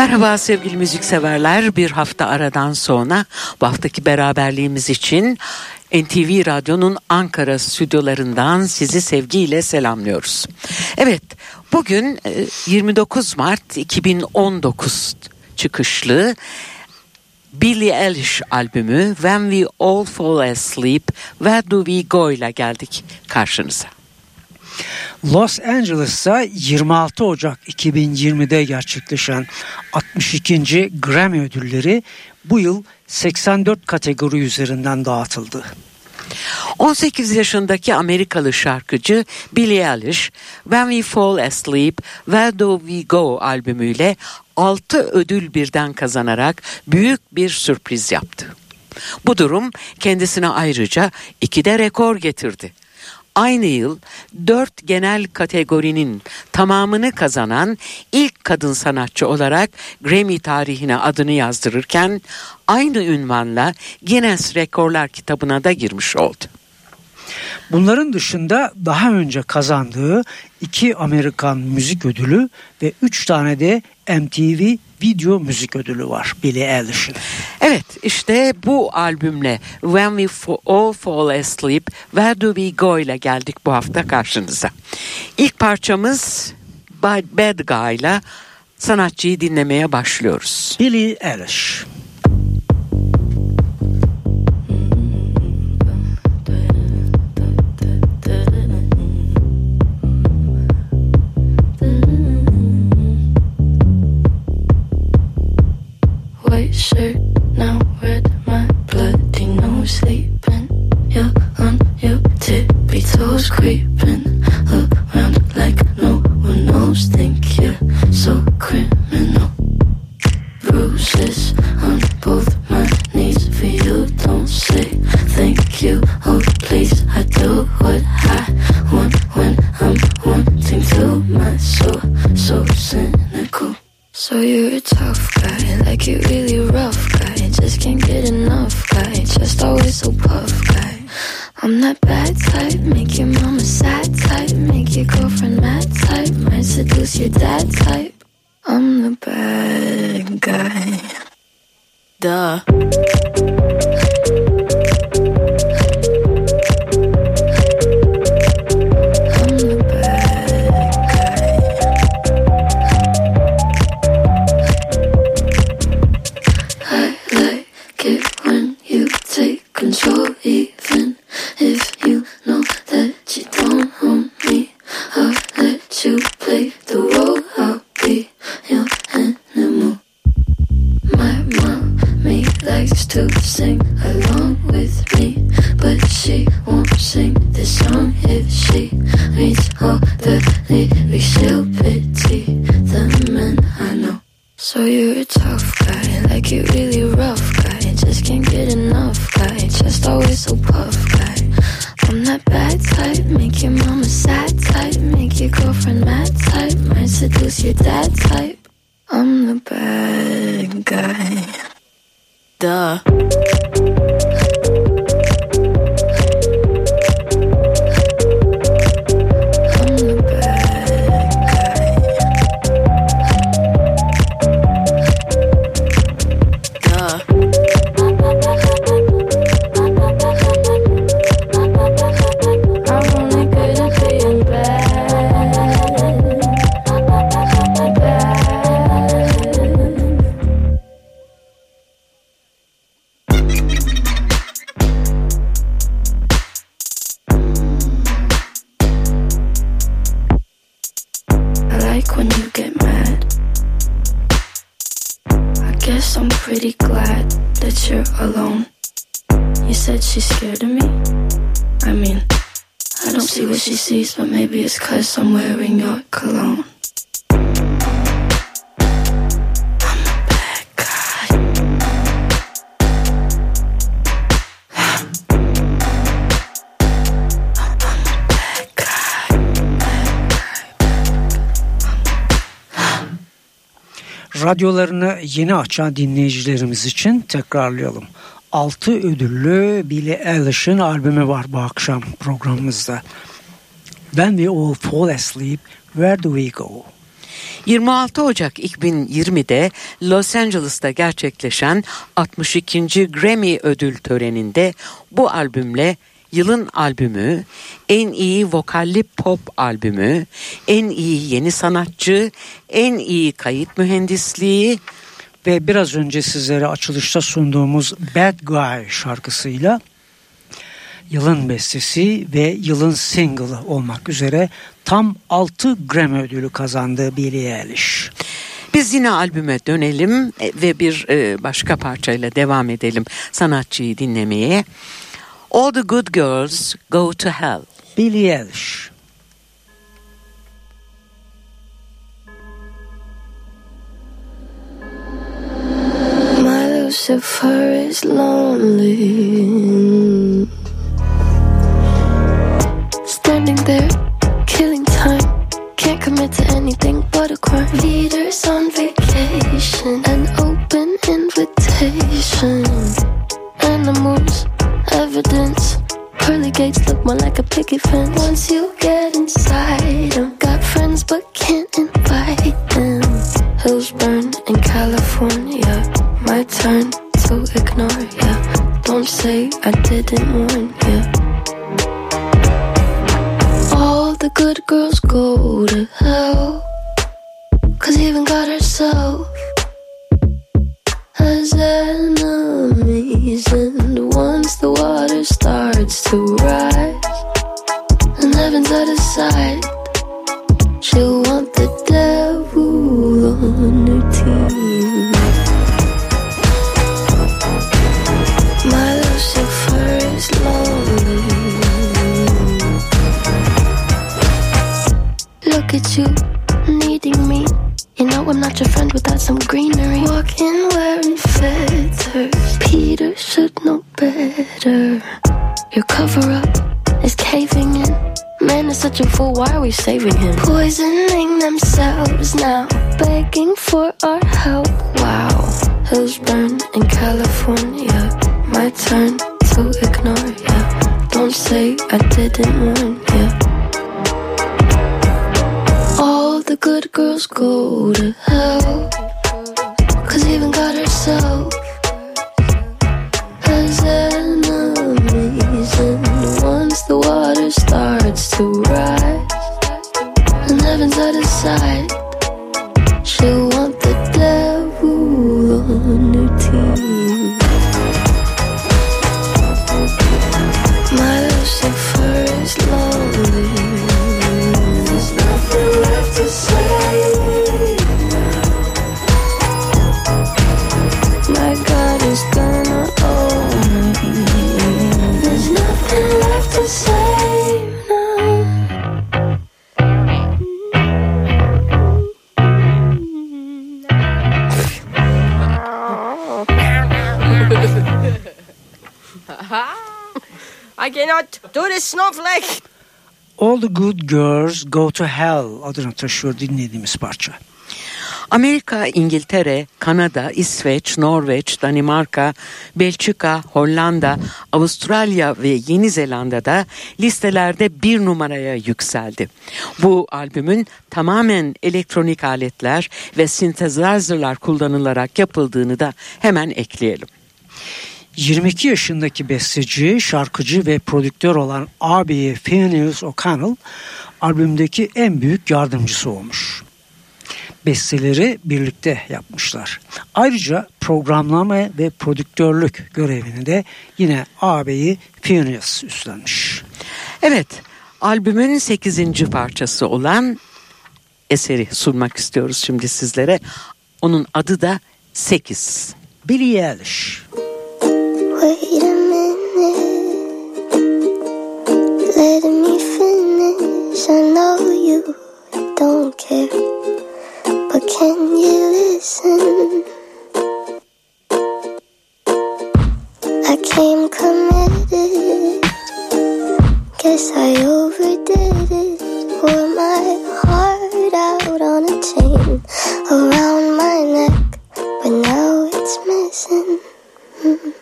Merhaba sevgili müzikseverler. Bir hafta aradan sonra bu haftaki beraberliğimiz için NTV Radyo'nun Ankara stüdyolarından sizi sevgiyle selamlıyoruz. Evet, bugün 29 e, Mart 2019 çıkışlı Billie Eilish albümü When We All Fall Asleep Where Do We Go ile geldik karşınıza. Los Angeles'ta 26 Ocak 2020'de gerçekleşen 62. Grammy ödülleri bu yıl 84 kategori üzerinden dağıtıldı. 18 yaşındaki Amerikalı şarkıcı Billie Eilish, When We Fall Asleep, Where Do We Go albümüyle 6 ödül birden kazanarak büyük bir sürpriz yaptı. Bu durum kendisine ayrıca iki de rekor getirdi aynı yıl dört genel kategorinin tamamını kazanan ilk kadın sanatçı olarak Grammy tarihine adını yazdırırken aynı ünvanla Guinness Rekorlar kitabına da girmiş oldu. Bunların dışında daha önce kazandığı iki Amerikan müzik ödülü ve üç tane de MTV video müzik ödülü var Billie Eilish'in. Evet işte bu albümle When We All Fall Asleep Where Do We Go ile geldik bu hafta karşınıza. İlk parçamız Bad Guy ile sanatçıyı dinlemeye başlıyoruz. Billie Eilish. white shirt, now red, my bloody nose sleeping. You're on your tippy toes creeping around control. Radyolarını yeni açan dinleyicilerimiz için tekrarlayalım. 6 ödüllü Billie Eilish'in albümü var bu akşam programımızda. When We All Fall Asleep, Where Do We Go? 26 Ocak 2020'de Los Angeles'ta gerçekleşen 62. Grammy ödül töreninde bu albümle yılın albümü, en iyi vokalli pop albümü, en iyi yeni sanatçı, en iyi kayıt mühendisliği ve biraz önce sizlere açılışta sunduğumuz Bad Guy şarkısıyla yılın bestesi ve yılın single'ı olmak üzere tam 6 Grammy ödülü kazandı Billie Eilish. Biz yine albüme dönelim e, ve bir e, başka parçayla devam edelim sanatçıyı dinlemeye. All the good girls go to hell. Billy Eilish. My Lucifer is lonely. Standing there, killing time. Can't commit to anything but a crime. Leaders on vacation, an open invitation. Animals evidence. Pearly gates look more like a picket fence. Once you get inside them, got friends but can't invite them. Hills burn in California. My turn to ignore ya. Don't say I didn't warn ya. All the good girls go to hell. Cause even God herself has enemies And once the water starts to rise And heaven's out of sight She'll Not your friend without some greenery. Walking wearing feathers. Peter should know better. Your cover up is caving in. Man is such a fool, why are we saving him? Poisoning themselves now, begging for our help. Wow, hills burn in California. My turn to ignore ya. Don't say I didn't warn go to hell. I cannot do this snowflake. All the Good Girls Go to Hell adını taşıyor dinlediğimiz parça. Amerika, İngiltere, Kanada, İsveç, Norveç, Danimarka, Belçika, Hollanda, Avustralya ve Yeni Zelanda'da listelerde bir numaraya yükseldi. Bu albümün tamamen elektronik aletler ve synthesizer'lar kullanılarak yapıldığını da hemen ekleyelim. 22 yaşındaki besteci, şarkıcı ve prodüktör olan abi Phineas O'Connell albümdeki en büyük yardımcısı olmuş. Besteleri birlikte yapmışlar. Ayrıca programlama ve prodüktörlük görevini de yine ağabeyi Phineas üstlenmiş. Evet, albümün 8. parçası olan eseri sunmak istiyoruz şimdi sizlere. Onun adı da 8. Billie Eilish. Wait a minute, let me finish. I know you don't care, but can you listen? I came committed, guess I overdid it. Wore my heart out on a chain around my neck. But now it's missing. So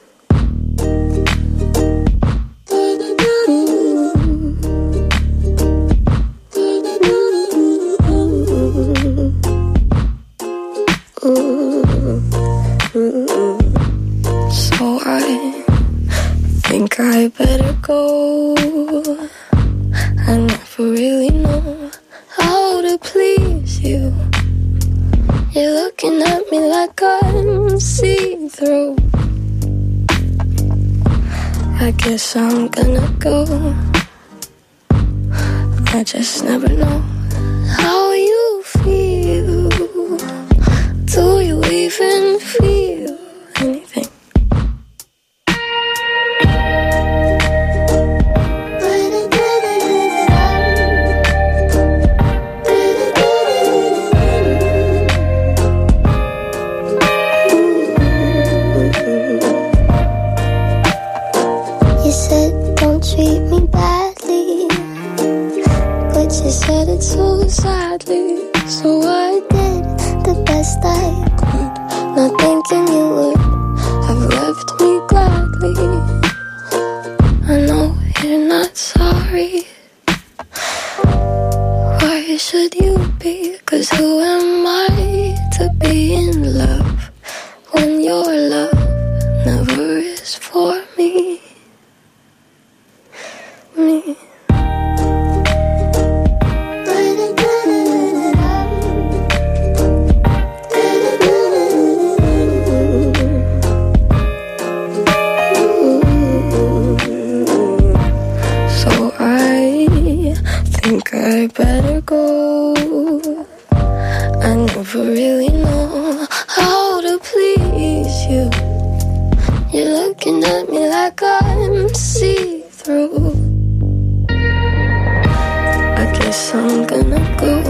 just never know badly. Go. I never really know how to please you. You're looking at me like I'm see through. I guess I'm gonna go.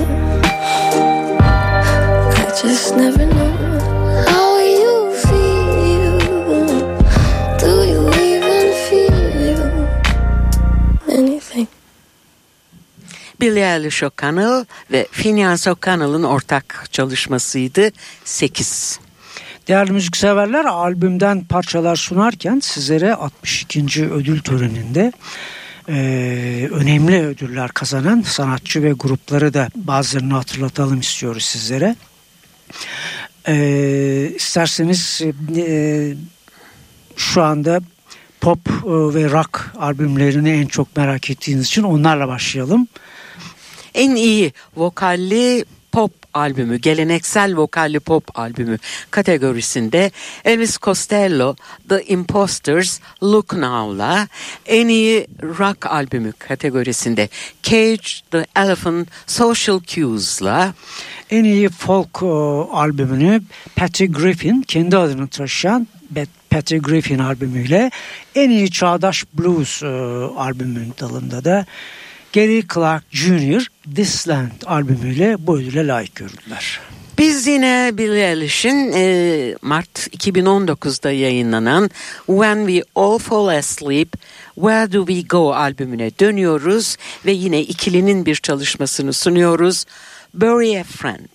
I just never know Billie Eilish O'Connell ve Phineas O'Connell'ın ortak çalışmasıydı 8. Değerli müzikseverler albümden parçalar sunarken sizlere 62. ödül töreninde e, önemli ödüller kazanan sanatçı ve grupları da bazılarını hatırlatalım istiyoruz sizlere. E, isterseniz e, şu anda pop e, ve rock albümlerini en çok merak ettiğiniz için onlarla başlayalım. En iyi vokalli pop albümü, geleneksel vokalli pop albümü kategorisinde Elvis Costello The Imposters Look Now'la en iyi rock albümü kategorisinde Cage the Elephant Social Cues'la En iyi folk e, albümünü Patty Griffin kendi adını taşıyan Pat- Patty Griffin albümüyle en iyi çağdaş blues e, albümün dalında da Gary Clark Jr. This Land albümüyle bu ödüle layık görüldüler. Biz yine Billie Eilish'in e, Mart 2019'da yayınlanan When We All Fall Asleep Where Do We Go albümüne dönüyoruz ve yine ikilinin bir çalışmasını sunuyoruz. Bury a Friend.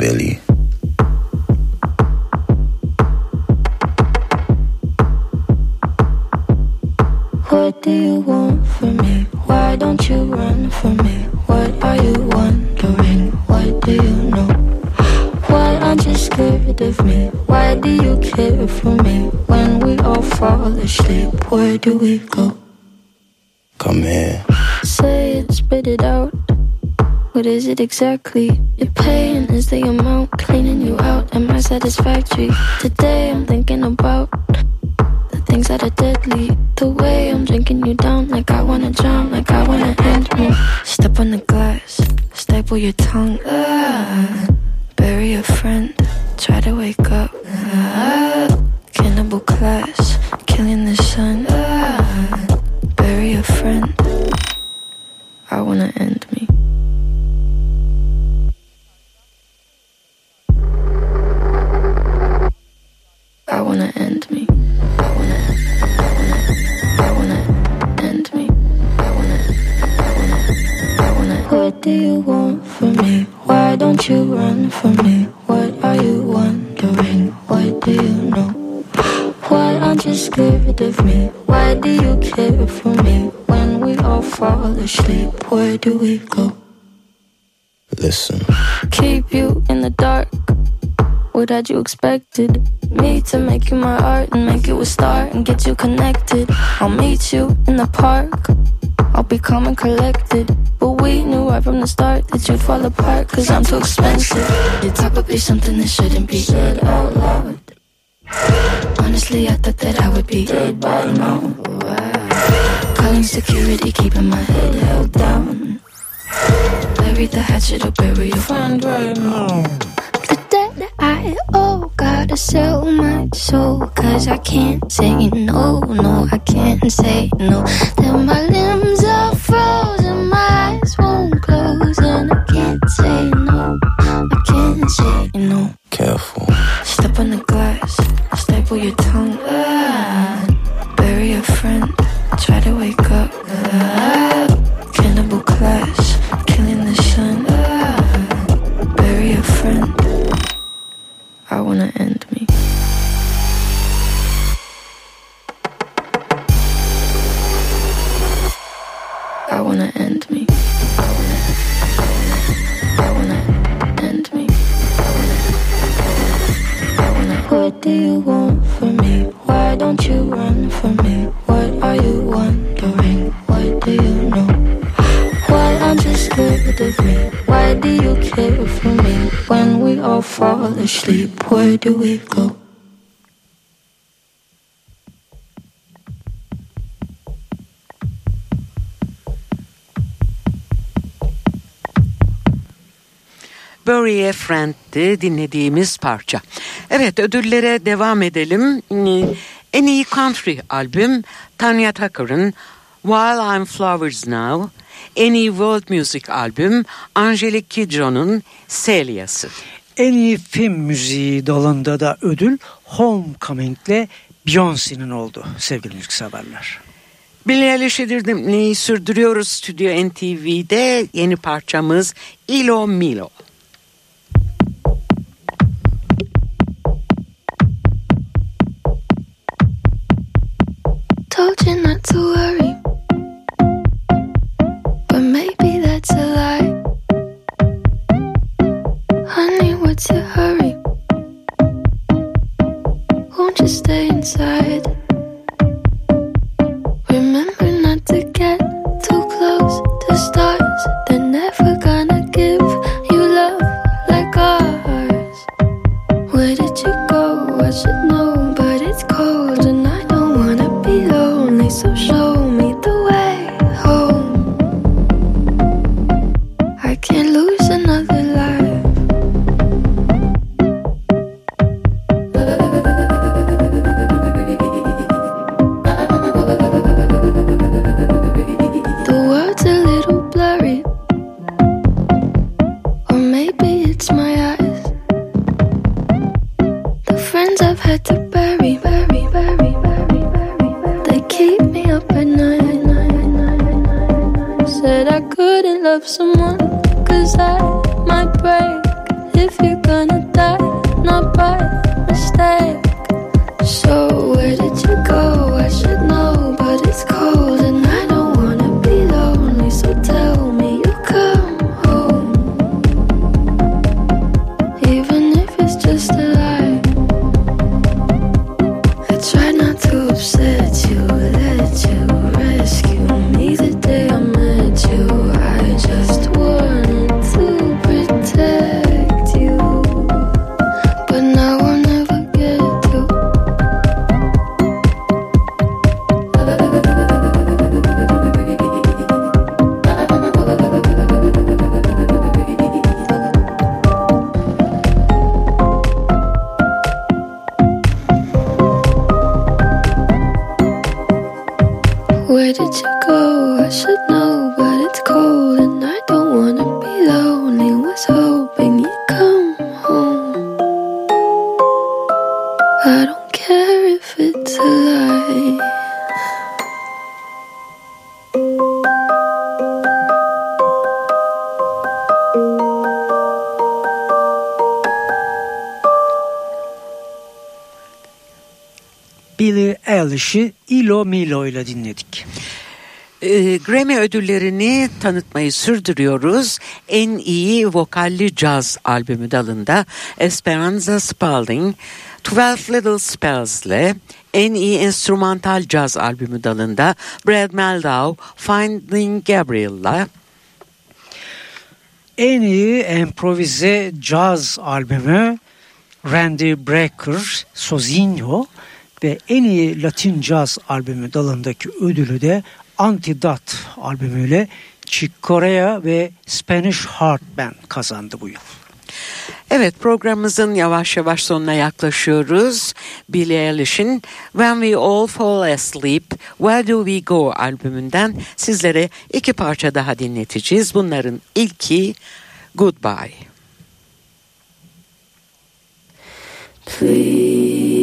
Billy. What do you want from me? Why don't you run from me? What are you wondering? What do you know? Why aren't you scared of me? Why do you care for me? When we all fall asleep, where do we go? Come here. Say it, spit it out. What is it exactly? Your pain is the amount cleaning you out. Am I satisfactory? Today I'm thinking about things that are deadly. The way I'm drinking you down, like I wanna drown, like I wanna end me. Step on the glass, staple your tongue. Ah, bury a friend, try to wake up. Ah, cannibal class, killing the sun. Do we go? Listen. Keep you in the dark. What had you expected? Me to make you my art and make you a star and get you connected. I'll meet you in the park. I'll be calm and collected. But we knew right from the start that you'd fall apart, cause I'm too expensive. It's probably something that shouldn't be said out loud. Honestly, I thought that I would be dead by now. Calling security, keeping my head held down. Bury the hatchet or bury your friend right now. The debt I owe, gotta sell my soul. Cause I can't say no, no, I can't say no. Then my limbs are frozen, my eyes won't close. And I can't say no, I can't say no. Careful. Step on the glass, staple your tongue. Fall asleep, where do we go? Bury a dinlediğimiz parça. Evet ödüllere devam edelim. En iyi country albüm Tanya Tucker'ın While I'm Flowers Now. En iyi world music albüm Angelique Kidjo'nun Celia'sı. En iyi film müziği dalında da ödül Homecoming'le Beyoncé'nin oldu sevgili müzikseverler. Billie Eilish'i dinlemeyi sürdürüyoruz Stüdyo NTV'de. Yeni parçamız Ilo Milo. Eilish'i Ilo Milo ile dinledik. Ee, Grammy ödüllerini tanıtmayı sürdürüyoruz. En iyi vokalli caz albümü dalında Esperanza Spalding 12 Little Spells ile en iyi enstrümantal caz albümü dalında Brad Meldau Finding Gabriel'la En iyi improvize caz albümü Randy Brecker Sozinho ve en iyi Latin caz albümü dalındaki ödülü de Antidot albümüyle Chick Corea ve Spanish Heart Band kazandı bu yıl. Evet programımızın yavaş yavaş sonuna yaklaşıyoruz. Billie Eilish'in When We All Fall Asleep, Where Do We Go albümünden sizlere iki parça daha dinleteceğiz. Bunların ilki Goodbye. It's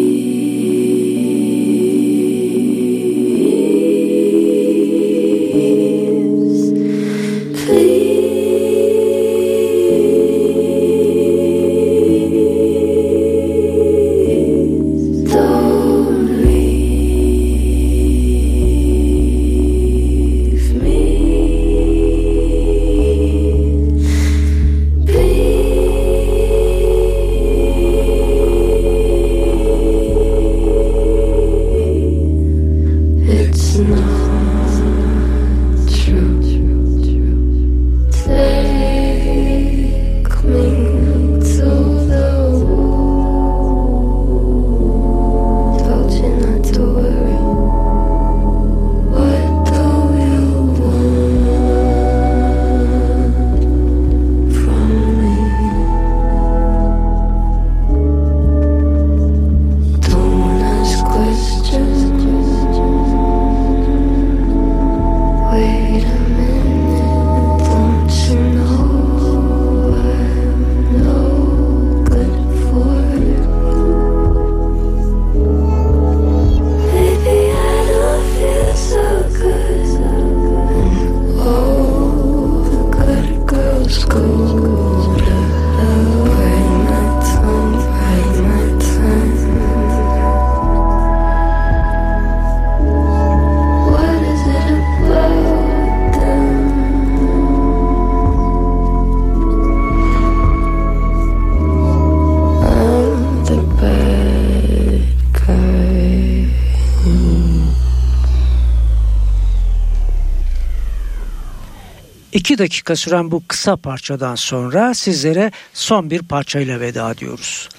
2 dakika süren bu kısa parçadan sonra sizlere son bir parçayla veda ediyoruz.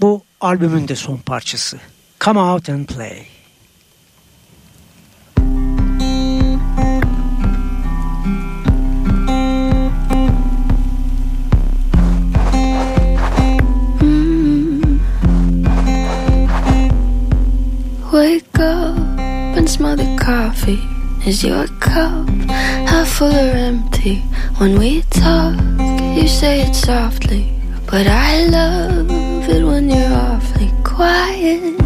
Bu albümün de son parçası. Come Out and Play. Hmm. Wake up and smell the coffee. Is your cup full or empty? When we talk, you say it softly. But I love it when you're awfully quiet.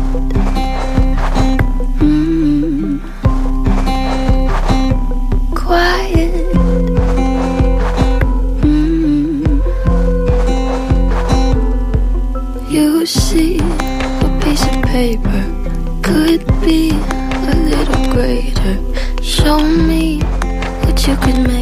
Mm. Quiet. Mm. You see a piece of paper could be a little greater. Show me could make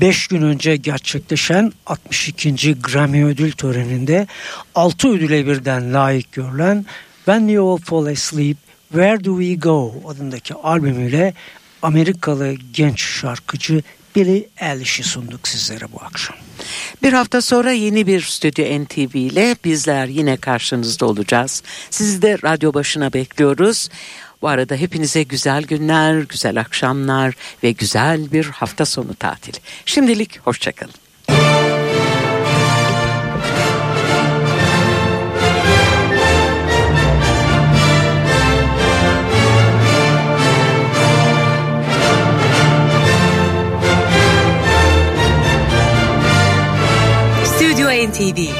5 gün önce gerçekleşen 62. Grammy ödül töreninde 6 ödüle birden layık görülen When We All Fall Asleep Where Do We Go adındaki albümüyle Amerikalı genç şarkıcı Billy Eilish'i sunduk sizlere bu akşam. Bir hafta sonra yeni bir Stüdyo NTV ile bizler yine karşınızda olacağız. Sizi de radyo başına bekliyoruz. Bu arada hepinize güzel günler, güzel akşamlar ve güzel bir hafta sonu tatili. Şimdilik hoşçakalın. Stüdyo